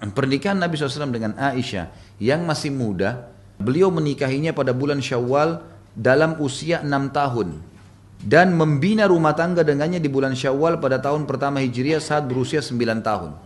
pernikahan Nabi SAW dengan Aisyah yang masih muda, beliau menikahinya pada bulan Syawal dalam usia enam tahun dan membina rumah tangga dengannya di bulan Syawal pada tahun pertama Hijriah saat berusia 9 tahun.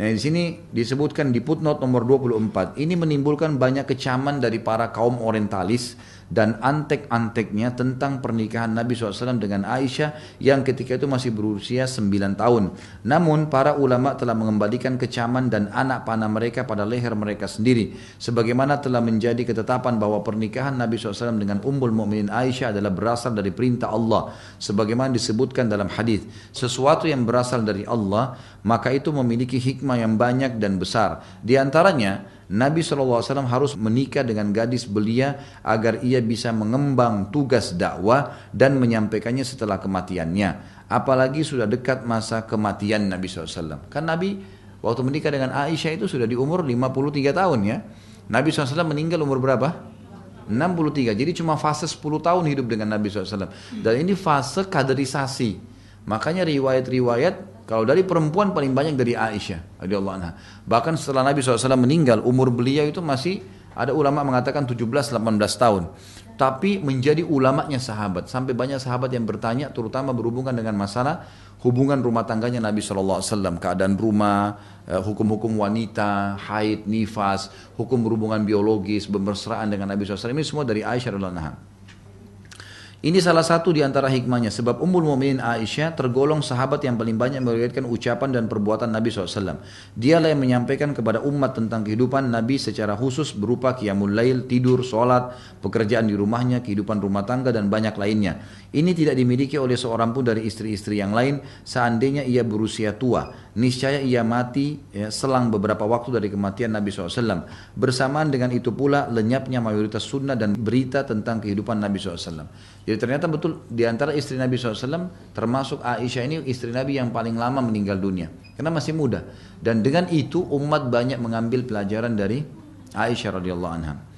Nah, di sini disebutkan di footnote nomor 24. Ini menimbulkan banyak kecaman dari para kaum orientalis dan antek-anteknya tentang pernikahan Nabi SAW dengan Aisyah yang ketika itu masih berusia 9 tahun. Namun para ulama telah mengembalikan kecaman dan anak panah mereka pada leher mereka sendiri. Sebagaimana telah menjadi ketetapan bahwa pernikahan Nabi SAW dengan Ummul Mukminin Aisyah adalah berasal dari perintah Allah. Sebagaimana disebutkan dalam hadis, sesuatu yang berasal dari Allah maka itu memiliki hikmah yang banyak dan besar. Di antaranya, Nabi SAW harus menikah dengan gadis belia agar ia bisa mengembang tugas dakwah dan menyampaikannya setelah kematiannya. Apalagi sudah dekat masa kematian Nabi SAW. Kan Nabi waktu menikah dengan Aisyah itu sudah di umur 53 tahun ya. Nabi SAW meninggal umur berapa? 63. Jadi cuma fase 10 tahun hidup dengan Nabi SAW. Dan ini fase kaderisasi. Makanya riwayat-riwayat kalau dari perempuan paling banyak dari Aisyah radhiyallahu anha. Bahkan setelah Nabi SAW meninggal, umur beliau itu masih ada ulama mengatakan 17-18 tahun. Tapi menjadi ulamanya sahabat. Sampai banyak sahabat yang bertanya terutama berhubungan dengan masalah hubungan rumah tangganya Nabi SAW. Keadaan rumah, eh, hukum-hukum wanita, haid, nifas, hukum berhubungan biologis, bermesraan dengan Nabi SAW. Ini semua dari Aisyah radhiyallahu anha. Ini salah satu di antara hikmahnya sebab Ummul Mukminin Aisyah tergolong sahabat yang paling banyak meriwayatkan ucapan dan perbuatan Nabi SAW. Dialah yang menyampaikan kepada umat tentang kehidupan Nabi secara khusus berupa qiyamul lail, tidur, sholat, pekerjaan di rumahnya, kehidupan rumah tangga dan banyak lainnya. Ini tidak dimiliki oleh seorang pun dari istri-istri yang lain seandainya ia berusia tua. Niscaya ia mati ya, selang beberapa waktu dari kematian Nabi SAW. Bersamaan dengan itu pula lenyapnya mayoritas sunnah dan berita tentang kehidupan Nabi SAW. Jadi ternyata betul di antara istri Nabi SAW termasuk Aisyah ini istri Nabi yang paling lama meninggal dunia. Karena masih muda. Dan dengan itu umat banyak mengambil pelajaran dari Aisyah radhiyallahu anha.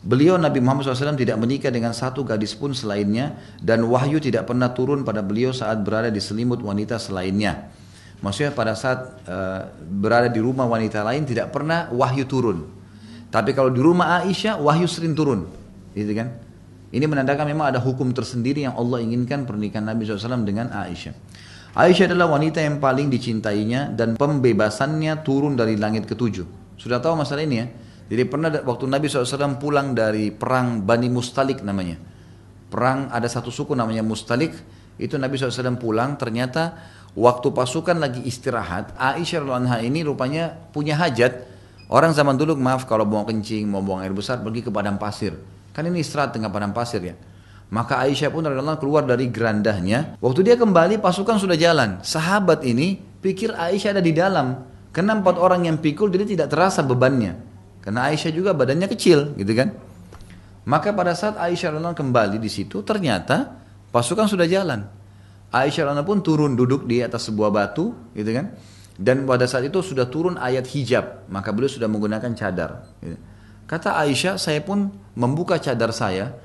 Beliau Nabi Muhammad SAW tidak menikah dengan satu gadis pun selainnya dan wahyu tidak pernah turun pada beliau saat berada di selimut wanita selainnya. Maksudnya pada saat uh, berada di rumah wanita lain tidak pernah wahyu turun. Tapi kalau di rumah Aisyah wahyu sering turun, gitu kan? Ini menandakan memang ada hukum tersendiri yang Allah inginkan pernikahan Nabi SAW dengan Aisyah. Aisyah adalah wanita yang paling dicintainya dan pembebasannya turun dari langit ketujuh. Sudah tahu masalah ini ya? Jadi pernah waktu Nabi SAW pulang dari perang Bani Mustalik namanya. Perang ada satu suku namanya Mustalik. Itu Nabi SAW pulang ternyata waktu pasukan lagi istirahat. Aisyah anha ini rupanya punya hajat. Orang zaman dulu maaf kalau buang kencing, mau buang air besar pergi ke padang pasir. Kan ini istirahat tengah padang pasir ya. Maka Aisyah pun radhiyallahu keluar dari gerandahnya. Waktu dia kembali pasukan sudah jalan. Sahabat ini pikir Aisyah ada di dalam. Karena empat orang yang pikul jadi tidak terasa bebannya. Karena Aisyah juga badannya kecil gitu kan. Maka pada saat Aisyah radhiyallahu kembali di situ ternyata pasukan sudah jalan. Aisyah radhiyallahu pun turun duduk di atas sebuah batu gitu kan. Dan pada saat itu sudah turun ayat hijab, maka beliau sudah menggunakan cadar. Gitu. Kata Aisyah, saya pun membuka cadar saya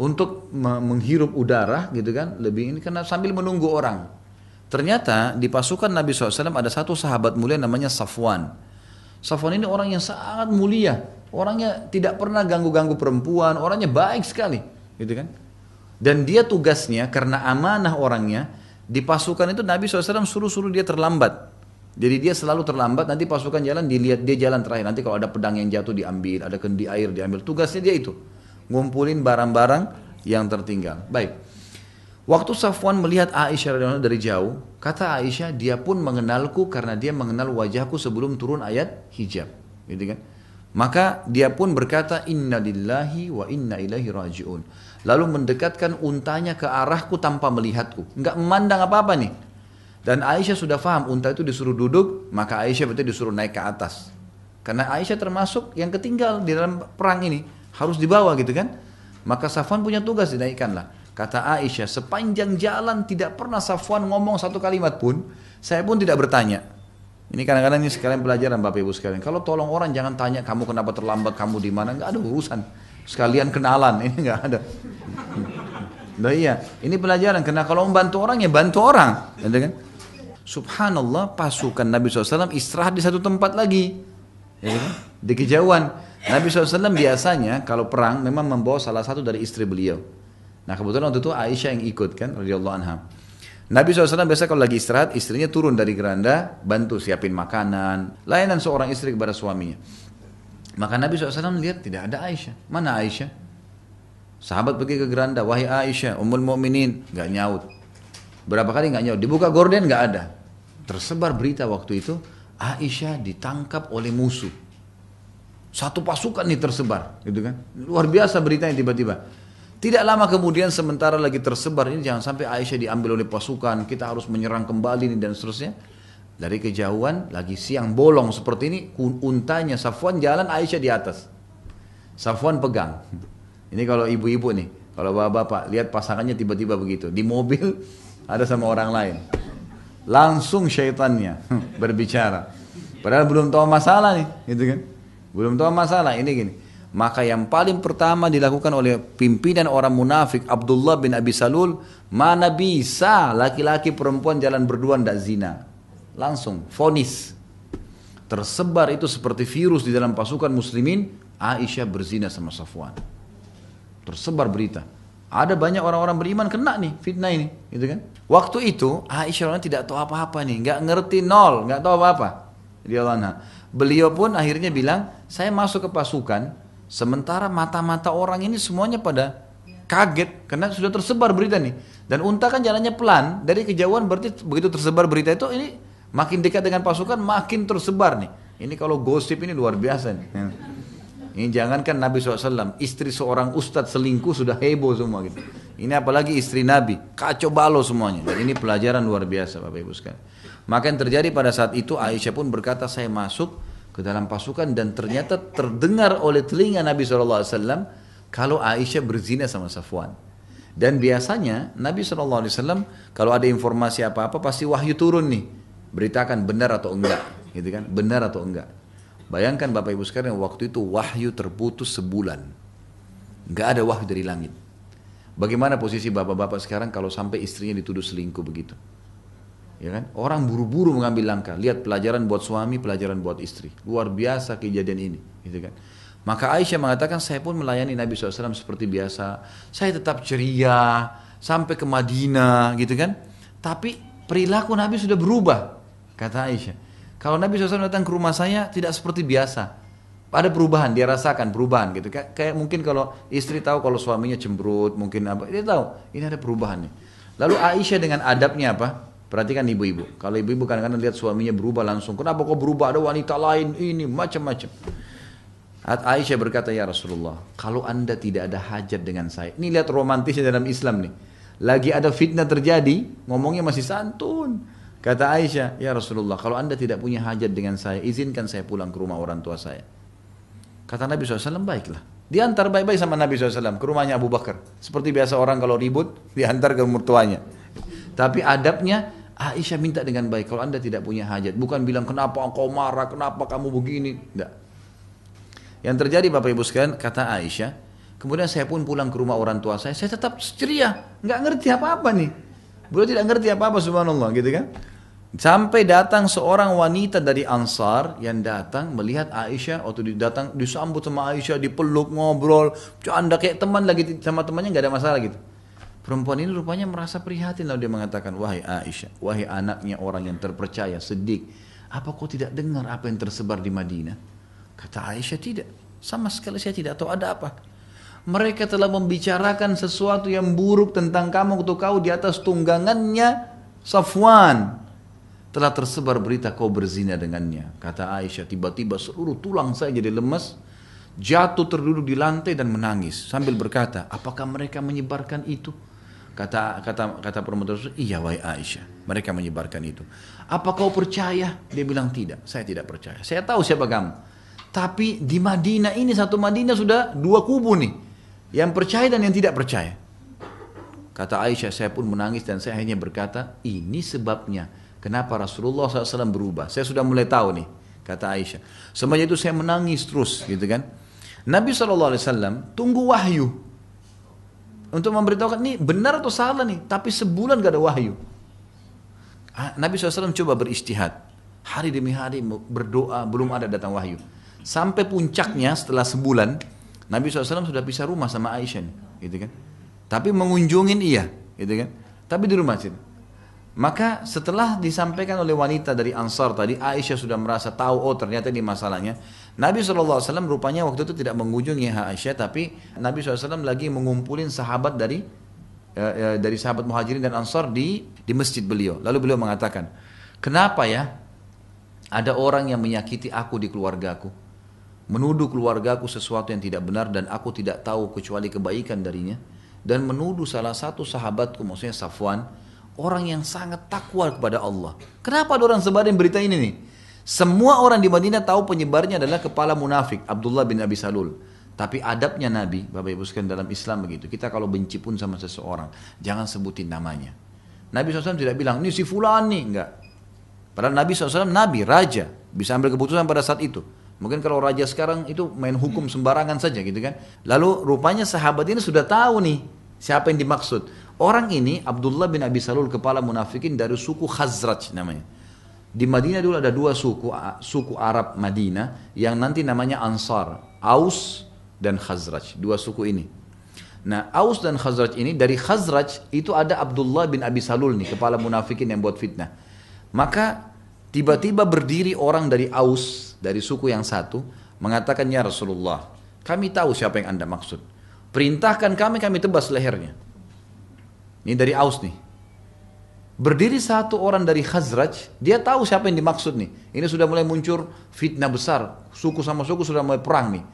untuk menghirup udara gitu kan, lebih ini karena sambil menunggu orang. Ternyata di pasukan Nabi SAW ada satu sahabat mulia namanya Safwan. Safwan ini orang yang sangat mulia, orangnya tidak pernah ganggu-ganggu perempuan, orangnya baik sekali, gitu kan. Dan dia tugasnya karena amanah orangnya di pasukan itu Nabi SAW suruh-suruh dia terlambat. Jadi dia selalu terlambat, nanti pasukan jalan dilihat dia jalan terakhir. Nanti kalau ada pedang yang jatuh diambil, ada kendi air diambil. Tugasnya dia itu, ngumpulin barang-barang yang tertinggal. Baik. Waktu Safwan melihat Aisyah dari jauh, kata Aisyah, dia pun mengenalku karena dia mengenal wajahku sebelum turun ayat hijab. Gitu kan? Maka dia pun berkata, Inna lillahi wa inna ilahi raji'un. Lalu mendekatkan untanya ke arahku tanpa melihatku. Enggak memandang apa-apa nih. Dan Aisyah sudah paham unta itu disuruh duduk, maka Aisyah betul disuruh naik ke atas. Karena Aisyah termasuk yang ketinggal di dalam perang ini, harus dibawa gitu kan. Maka Safwan punya tugas dinaikkanlah. Kata Aisyah, sepanjang jalan tidak pernah Safwan ngomong satu kalimat pun, saya pun tidak bertanya. Ini kadang-kadang ini sekalian pelajaran Bapak Ibu sekalian. Kalau tolong orang jangan tanya kamu kenapa terlambat, kamu di mana, nggak ada urusan. Sekalian kenalan, ini nggak ada. Nah iya, ini pelajaran. Karena kalau membantu orang ya bantu orang, kan? Subhanallah pasukan Nabi SAW istirahat di satu tempat lagi. Ya, kan? di kejauhan. Nabi SAW biasanya kalau perang memang membawa salah satu dari istri beliau. Nah kebetulan waktu itu Aisyah yang ikut kan radhiyallahu anha. Nabi SAW biasa kalau lagi istirahat istrinya turun dari geranda bantu siapin makanan layanan seorang istri kepada suaminya. Maka Nabi SAW lihat tidak ada Aisyah. Mana Aisyah? Sahabat pergi ke geranda, wahai Aisyah, Ummul Mukminin, nggak nyaut. Berapa kali nggak nyaut? Dibuka gorden nggak ada. Tersebar berita waktu itu Aisyah ditangkap oleh musuh. Satu pasukan nih tersebar, gitu kan? Luar biasa beritanya tiba-tiba. Tidak lama kemudian sementara lagi tersebar ini jangan sampai Aisyah diambil oleh pasukan, kita harus menyerang kembali nih dan seterusnya. Dari kejauhan lagi siang bolong seperti ini, untanya Safwan jalan Aisyah di atas. Safwan pegang. Ini kalau ibu-ibu nih, kalau bapak-bapak lihat pasangannya tiba-tiba begitu di mobil ada sama orang lain. Langsung syaitannya berbicara. Padahal belum tahu masalah nih, gitu kan? Belum tahu masalah ini gini. Maka yang paling pertama dilakukan oleh pimpinan orang munafik Abdullah bin Abi Salul, mana bisa laki-laki perempuan jalan berdua tidak zina. Langsung fonis. Tersebar itu seperti virus di dalam pasukan muslimin, Aisyah berzina sama Safwan. Tersebar berita. Ada banyak orang-orang beriman kena nih fitnah ini, gitu kan? Waktu itu Aisyah tidak tahu apa-apa nih, nggak ngerti nol, nggak tahu apa-apa. Dia Beliau pun akhirnya bilang, saya masuk ke pasukan, sementara mata-mata orang ini semuanya pada kaget karena sudah tersebar berita nih. Dan unta kan jalannya pelan, dari kejauhan berarti begitu tersebar berita itu ini makin dekat dengan pasukan makin tersebar nih. Ini kalau gosip ini luar biasa nih. Ini jangankan Nabi SAW, istri seorang ustadz selingkuh sudah heboh semua gitu. Ini apalagi istri Nabi, kacau balau semuanya. Dan ini pelajaran luar biasa Bapak Ibu sekalian. Maka yang terjadi pada saat itu Aisyah pun berkata saya masuk ke dalam pasukan dan ternyata terdengar oleh telinga Nabi SAW kalau Aisyah berzina sama Safwan. Dan biasanya Nabi SAW kalau ada informasi apa-apa pasti wahyu turun nih. Beritakan benar atau enggak. Gitu kan? Benar atau enggak. Bayangkan Bapak Ibu sekalian waktu itu wahyu terputus sebulan. Enggak ada wahyu dari langit. Bagaimana posisi bapak-bapak sekarang kalau sampai istrinya dituduh selingkuh begitu? Ya kan? Orang buru-buru mengambil langkah. Lihat pelajaran buat suami, pelajaran buat istri. Luar biasa kejadian ini, gitu kan? Maka Aisyah mengatakan saya pun melayani Nabi SAW seperti biasa. Saya tetap ceria sampai ke Madinah, gitu kan? Tapi perilaku Nabi sudah berubah, kata Aisyah. Kalau Nabi SAW datang ke rumah saya tidak seperti biasa. Ada perubahan, dia rasakan perubahan gitu. Kayak, kayak mungkin kalau istri tahu kalau suaminya cemberut, mungkin apa, dia tahu ini ada perubahan nih. Lalu Aisyah dengan adabnya apa? Perhatikan ibu-ibu. Kalau ibu-ibu kadang-kadang lihat suaminya berubah langsung. Kenapa kok berubah? Ada wanita lain ini macam-macam. Aisyah berkata, ya Rasulullah, kalau anda tidak ada hajat dengan saya. Ini lihat romantisnya dalam Islam nih. Lagi ada fitnah terjadi, ngomongnya masih santun. Kata Aisyah, ya Rasulullah, kalau anda tidak punya hajat dengan saya, izinkan saya pulang ke rumah orang tua saya. Kata Nabi SAW, baiklah. Diantar baik-baik sama Nabi SAW ke rumahnya Abu Bakar. Seperti biasa orang kalau ribut, diantar ke mertuanya. Tapi adabnya, Aisyah minta dengan baik, kalau anda tidak punya hajat, bukan bilang kenapa engkau marah, kenapa kamu begini, tidak. Yang terjadi Bapak Ibu sekalian, kata Aisyah, kemudian saya pun pulang ke rumah orang tua saya, saya tetap ceria, nggak ngerti apa-apa nih. Beliau tidak ngerti apa-apa subhanallah gitu kan. Sampai datang seorang wanita dari Ansar yang datang melihat Aisyah waktu datang disambut sama Aisyah dipeluk ngobrol canda kayak teman lagi sama temannya nggak ada masalah gitu. Perempuan ini rupanya merasa prihatin lalu dia mengatakan, wahai Aisyah, wahai anaknya orang yang terpercaya, sedik, apa kau tidak dengar apa yang tersebar di Madinah? Kata Aisyah, tidak. Sama sekali saya tidak tahu ada apa. Mereka telah membicarakan sesuatu yang buruk tentang kamu untuk kau di atas tunggangannya Safwan. Telah tersebar berita kau berzina dengannya. Kata Aisyah, tiba-tiba seluruh tulang saya jadi lemas. Jatuh terduduk di lantai dan menangis. Sambil berkata, apakah mereka menyebarkan itu? Kata kata kata tersebut, iya wahai Aisyah, mereka menyebarkan itu. Apa kau percaya? Dia bilang tidak, saya tidak percaya. Saya tahu siapa kamu. Tapi di Madinah ini satu Madinah sudah dua kubu nih, yang percaya dan yang tidak percaya. Kata Aisyah, saya pun menangis dan saya hanya berkata, ini sebabnya kenapa Rasulullah SAW berubah. Saya sudah mulai tahu nih, kata Aisyah. Semenjak itu saya menangis terus, gitu kan. Nabi SAW tunggu wahyu untuk memberitahukan ini benar atau salah nih, tapi sebulan gak ada wahyu. Nabi SAW coba beristihad. Hari demi hari berdoa, belum ada datang wahyu. Sampai puncaknya setelah sebulan, Nabi SAW sudah pisah rumah sama Aisyah. Gitu kan. Tapi mengunjungin iya. Gitu kan. Tapi di rumah sini. Maka setelah disampaikan oleh wanita dari Ansar tadi, Aisyah sudah merasa tahu, oh ternyata ini masalahnya. Nabi SAW rupanya waktu itu tidak mengunjungi Aisyah, tapi Nabi SAW lagi mengumpulin sahabat dari ya, ya, dari sahabat muhajirin dan Ansar di di masjid beliau. Lalu beliau mengatakan, kenapa ya ada orang yang menyakiti aku di keluargaku, menuduh keluargaku sesuatu yang tidak benar dan aku tidak tahu kecuali kebaikan darinya, dan menuduh salah satu sahabatku, maksudnya Safwan, orang yang sangat takwa kepada Allah. Kenapa ada orang sebarin berita ini nih? Semua orang di Madinah tahu penyebarnya adalah kepala munafik Abdullah bin Abi Salul. Tapi adabnya Nabi, Bapak Ibu sekalian dalam Islam begitu. Kita kalau benci pun sama seseorang, jangan sebutin namanya. Nabi SAW tidak bilang, ini si fulan nih, enggak. Padahal Nabi SAW Nabi, Raja, bisa ambil keputusan pada saat itu. Mungkin kalau Raja sekarang itu main hukum sembarangan saja gitu kan. Lalu rupanya sahabat ini sudah tahu nih, siapa yang dimaksud. Orang ini Abdullah bin Abi Salul kepala munafikin dari suku Khazraj namanya. Di Madinah dulu ada dua suku, suku Arab Madinah yang nanti namanya Ansar, Aus dan Khazraj, dua suku ini. Nah, Aus dan Khazraj ini dari Khazraj itu ada Abdullah bin Abi Salul nih, kepala munafikin yang buat fitnah. Maka tiba-tiba berdiri orang dari Aus, dari suku yang satu, mengatakan ya Rasulullah, kami tahu siapa yang anda maksud. Perintahkan kami, kami tebas lehernya. Ini dari Aus nih. Berdiri satu orang dari Khazraj, dia tahu siapa yang dimaksud nih. Ini sudah mulai muncul fitnah besar. Suku sama suku sudah mulai perang nih.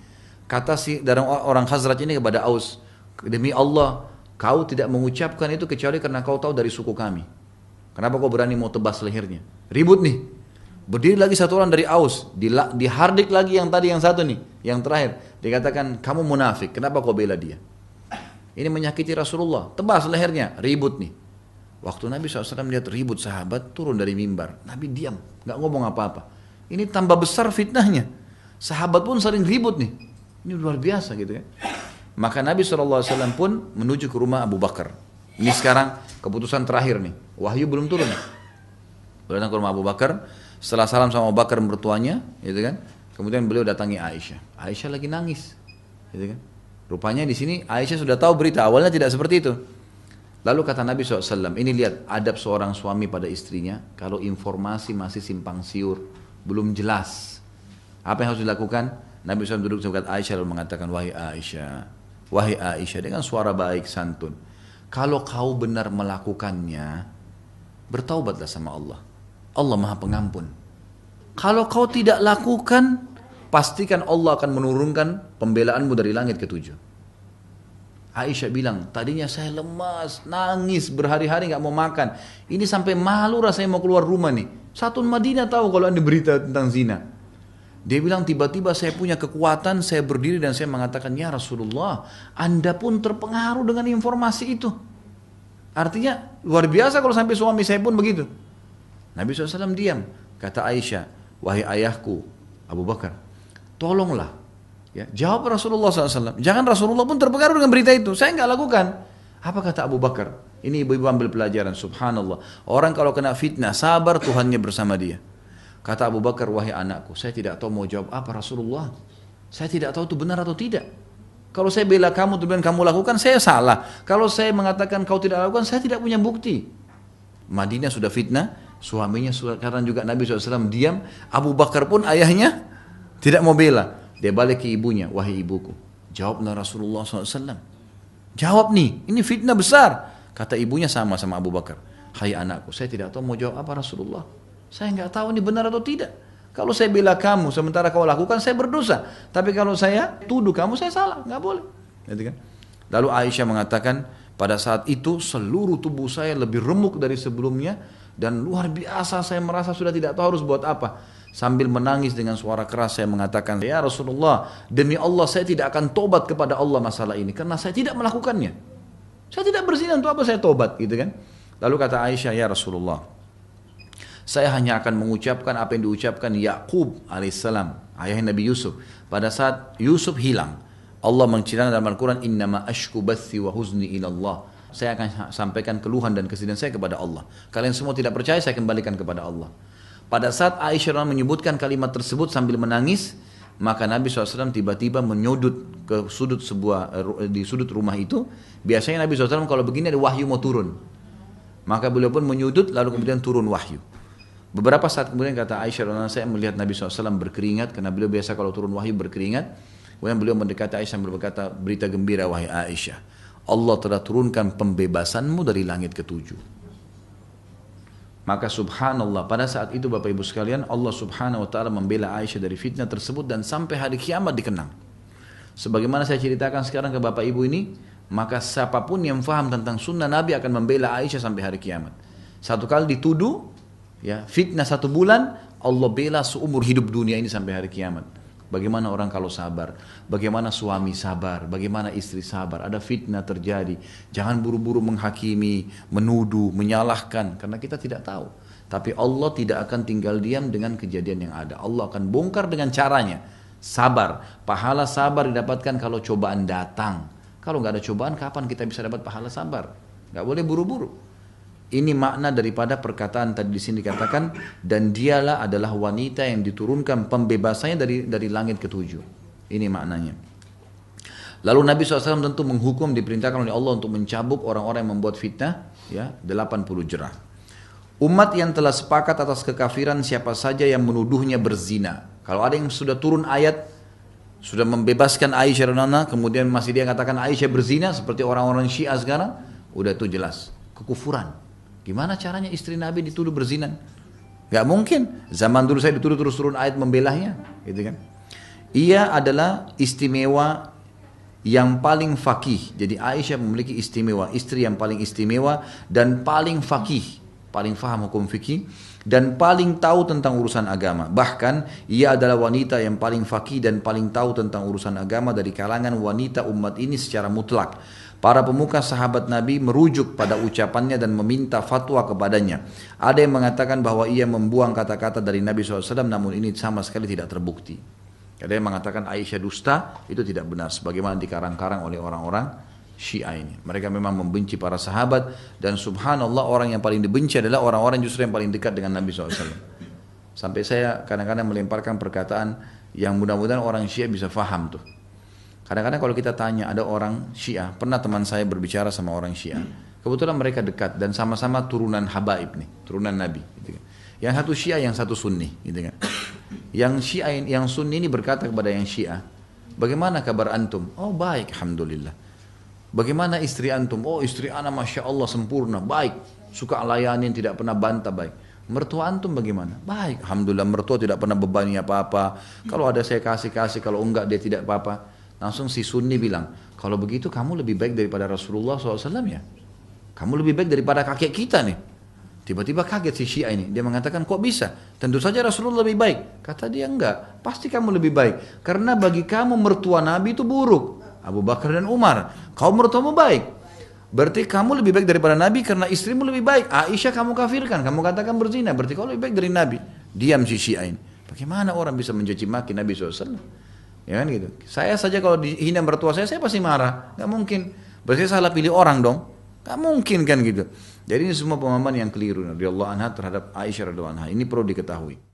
Kata si dari orang Khazraj ini kepada Aus, demi Allah, kau tidak mengucapkan itu kecuali karena kau tahu dari suku kami. Kenapa kau berani mau tebas lehernya? Ribut nih. Berdiri lagi satu orang dari Aus, dihardik lagi yang tadi yang satu nih, yang terakhir. Dikatakan kamu munafik, kenapa kau bela dia? Ini menyakiti Rasulullah. Tebas lehernya, ribut nih. Waktu Nabi SAW lihat ribut sahabat, turun dari mimbar. Nabi diam, nggak ngomong apa-apa. Ini tambah besar fitnahnya. Sahabat pun sering ribut nih. Ini luar biasa gitu ya. Maka Nabi SAW pun menuju ke rumah Abu Bakar. Ini sekarang keputusan terakhir nih. Wahyu belum turun. Datang ke rumah Abu Bakar. Setelah salam sama Abu Bakar mertuanya, gitu kan. Kemudian beliau datangi Aisyah. Aisyah lagi nangis, gitu kan. Rupanya di sini Aisyah sudah tahu berita, awalnya tidak seperti itu. Lalu kata Nabi SAW, ini lihat adab seorang suami pada istrinya, kalau informasi masih simpang siur, belum jelas. Apa yang harus dilakukan? Nabi SAW duduk dekat Aisyah lalu mengatakan, Wahai Aisyah, Wahai Aisyah, dengan suara baik, santun. Kalau kau benar melakukannya, bertaubatlah sama Allah. Allah maha pengampun. Kalau kau tidak lakukan, pastikan Allah akan menurunkan pembelaanmu dari langit ketujuh. Aisyah bilang, tadinya saya lemas, nangis, berhari-hari nggak mau makan. Ini sampai malu rasanya mau keluar rumah nih. Satu Madinah tahu kalau ada berita tentang zina. Dia bilang tiba-tiba saya punya kekuatan, saya berdiri dan saya mengatakan, ya Rasulullah, Anda pun terpengaruh dengan informasi itu. Artinya luar biasa kalau sampai suami saya pun begitu. Nabi SAW diam. Kata Aisyah, wahai ayahku, Abu Bakar, Tolonglah. Ya, jawab Rasulullah SAW. Jangan Rasulullah pun terpengaruh dengan berita itu. Saya nggak lakukan. Apa kata Abu Bakar? Ini ibu-ibu ambil pelajaran. Subhanallah. Orang kalau kena fitnah, sabar Tuhannya bersama dia. Kata Abu Bakar, wahai anakku, saya tidak tahu mau jawab apa Rasulullah. Saya tidak tahu itu benar atau tidak. Kalau saya bela kamu, tujuan kamu lakukan, saya salah. Kalau saya mengatakan kau tidak lakukan, saya tidak punya bukti. Madinah sudah fitnah, suaminya sekarang juga Nabi SAW diam. Abu Bakar pun ayahnya tidak mau bela. Dia balik ke ibunya, wahai ibuku. Jawablah Rasulullah SAW. Jawab nih, ini fitnah besar. Kata ibunya sama sama Abu Bakar. Hai anakku, saya tidak tahu mau jawab apa Rasulullah. Saya nggak tahu ini benar atau tidak. Kalau saya bela kamu, sementara kau lakukan, saya berdosa. Tapi kalau saya tuduh kamu, saya salah. Nggak boleh. Gitu kan? Lalu Aisyah mengatakan, pada saat itu seluruh tubuh saya lebih remuk dari sebelumnya. Dan luar biasa saya merasa sudah tidak tahu harus buat apa Sambil menangis dengan suara keras saya mengatakan, Ya Rasulullah, demi Allah saya tidak akan tobat kepada Allah masalah ini. Karena saya tidak melakukannya. Saya tidak berzina untuk apa saya tobat gitu kan. Lalu kata Aisyah, Ya Rasulullah, saya hanya akan mengucapkan apa yang diucapkan Yakub alaihissalam, ayah Nabi Yusuf. Pada saat Yusuf hilang, Allah menceritakan dalam Al-Quran, Innama ashku bathi wa huzni ilallah. saya akan sampaikan keluhan dan kesedihan saya kepada Allah. Kalian semua tidak percaya, saya kembalikan kepada Allah. Pada saat Aisyah menyebutkan kalimat tersebut sambil menangis, maka Nabi SAW tiba-tiba menyudut ke sudut sebuah eh, di sudut rumah itu. Biasanya Nabi SAW kalau begini ada wahyu mau turun. Maka beliau pun menyudut lalu kemudian turun wahyu. Beberapa saat kemudian kata Aisyah saya melihat Nabi SAW berkeringat karena beliau biasa kalau turun wahyu berkeringat. Kemudian beliau mendekati Aisyah berkata berita gembira wahai Aisyah. Allah telah turunkan pembebasanmu dari langit ketujuh. Maka subhanallah pada saat itu Bapak Ibu sekalian Allah subhanahu wa ta'ala membela Aisyah dari fitnah tersebut dan sampai hari kiamat dikenang. Sebagaimana saya ceritakan sekarang ke Bapak Ibu ini, maka siapa pun yang faham tentang sunnah Nabi akan membela Aisyah sampai hari kiamat. Satu kali dituduh, ya fitnah satu bulan, Allah bela seumur hidup dunia ini sampai hari kiamat. Bagaimana orang kalau sabar, bagaimana suami sabar, bagaimana istri sabar. Ada fitnah terjadi. Jangan buru-buru menghakimi, menuduh, menyalahkan karena kita tidak tahu. Tapi Allah tidak akan tinggal diam dengan kejadian yang ada. Allah akan bongkar dengan caranya. Sabar. Pahala sabar didapatkan kalau cobaan datang. Kalau nggak ada cobaan, kapan kita bisa dapat pahala sabar? Nggak boleh buru-buru. Ini makna daripada perkataan tadi di sini dikatakan dan dialah adalah wanita yang diturunkan pembebasannya dari dari langit ketujuh. Ini maknanya. Lalu Nabi SAW tentu menghukum diperintahkan oleh Allah untuk mencabuk orang-orang yang membuat fitnah ya 80 jerah. Umat yang telah sepakat atas kekafiran siapa saja yang menuduhnya berzina. Kalau ada yang sudah turun ayat sudah membebaskan Aisyah dan kemudian masih dia katakan Aisyah berzina seperti orang-orang Syiah sekarang, udah itu jelas kekufuran. Gimana caranya istri Nabi dituduh berzina? Gak mungkin. Zaman dulu saya dituduh terus turun ayat membelahnya, gitu kan? Ia adalah istimewa yang paling fakih. Jadi Aisyah memiliki istimewa, istri yang paling istimewa dan paling fakih, paling faham hukum fikih dan paling tahu tentang urusan agama. Bahkan ia adalah wanita yang paling fakih dan paling tahu tentang urusan agama dari kalangan wanita umat ini secara mutlak. Para pemuka sahabat Nabi merujuk pada ucapannya dan meminta fatwa kepadanya. Ada yang mengatakan bahwa ia membuang kata-kata dari Nabi SAW namun ini sama sekali tidak terbukti. Ada yang mengatakan Aisyah dusta, itu tidak benar. Sebagaimana dikarang-karang oleh orang-orang Syiah ini. Mereka memang membenci para sahabat dan subhanallah orang yang paling dibenci adalah orang-orang justru yang paling dekat dengan Nabi SAW. Sampai saya kadang-kadang melemparkan perkataan yang mudah-mudahan orang Syiah bisa faham tuh. Kadang-kadang kalau kita tanya ada orang Syiah, pernah teman saya berbicara sama orang Syiah. Kebetulan mereka dekat dan sama-sama turunan Habaib nih, turunan Nabi. Gitu kan. Yang satu Syiah, yang satu Sunni. Gitu kan. Yang Syiah, yang Sunni ini berkata kepada yang Syiah, bagaimana kabar antum? Oh baik, alhamdulillah. Bagaimana istri antum? Oh istri anak masya Allah sempurna, baik, suka layanin, tidak pernah bantah, baik. Mertua antum bagaimana? Baik, alhamdulillah mertua tidak pernah bebani apa-apa. Kalau ada saya kasih kasih, kalau enggak dia tidak apa-apa. Langsung si Sunni bilang, kalau begitu kamu lebih baik daripada Rasulullah SAW ya. Kamu lebih baik daripada kakek kita nih. Tiba-tiba kaget si Syiah ini. Dia mengatakan, kok bisa? Tentu saja Rasulullah lebih baik. Kata dia, enggak. Pasti kamu lebih baik. Karena bagi kamu mertua Nabi itu buruk. Abu Bakar dan Umar. Kau mertuamu baik. Berarti kamu lebih baik daripada Nabi karena istrimu lebih baik. Aisyah kamu kafirkan, kamu katakan berzina. Berarti kau lebih baik dari Nabi. Diam si Syiah ini. Bagaimana orang bisa mencaci maki Nabi SAW? Ya kan gitu. Saya saja kalau dihina mertua saya, saya pasti marah. Gak mungkin. Berarti saya salah pilih orang dong. Gak mungkin kan gitu. Jadi ini semua pemahaman yang keliru. Allah anha terhadap Aisyah radhiallahu anha. Ini perlu diketahui.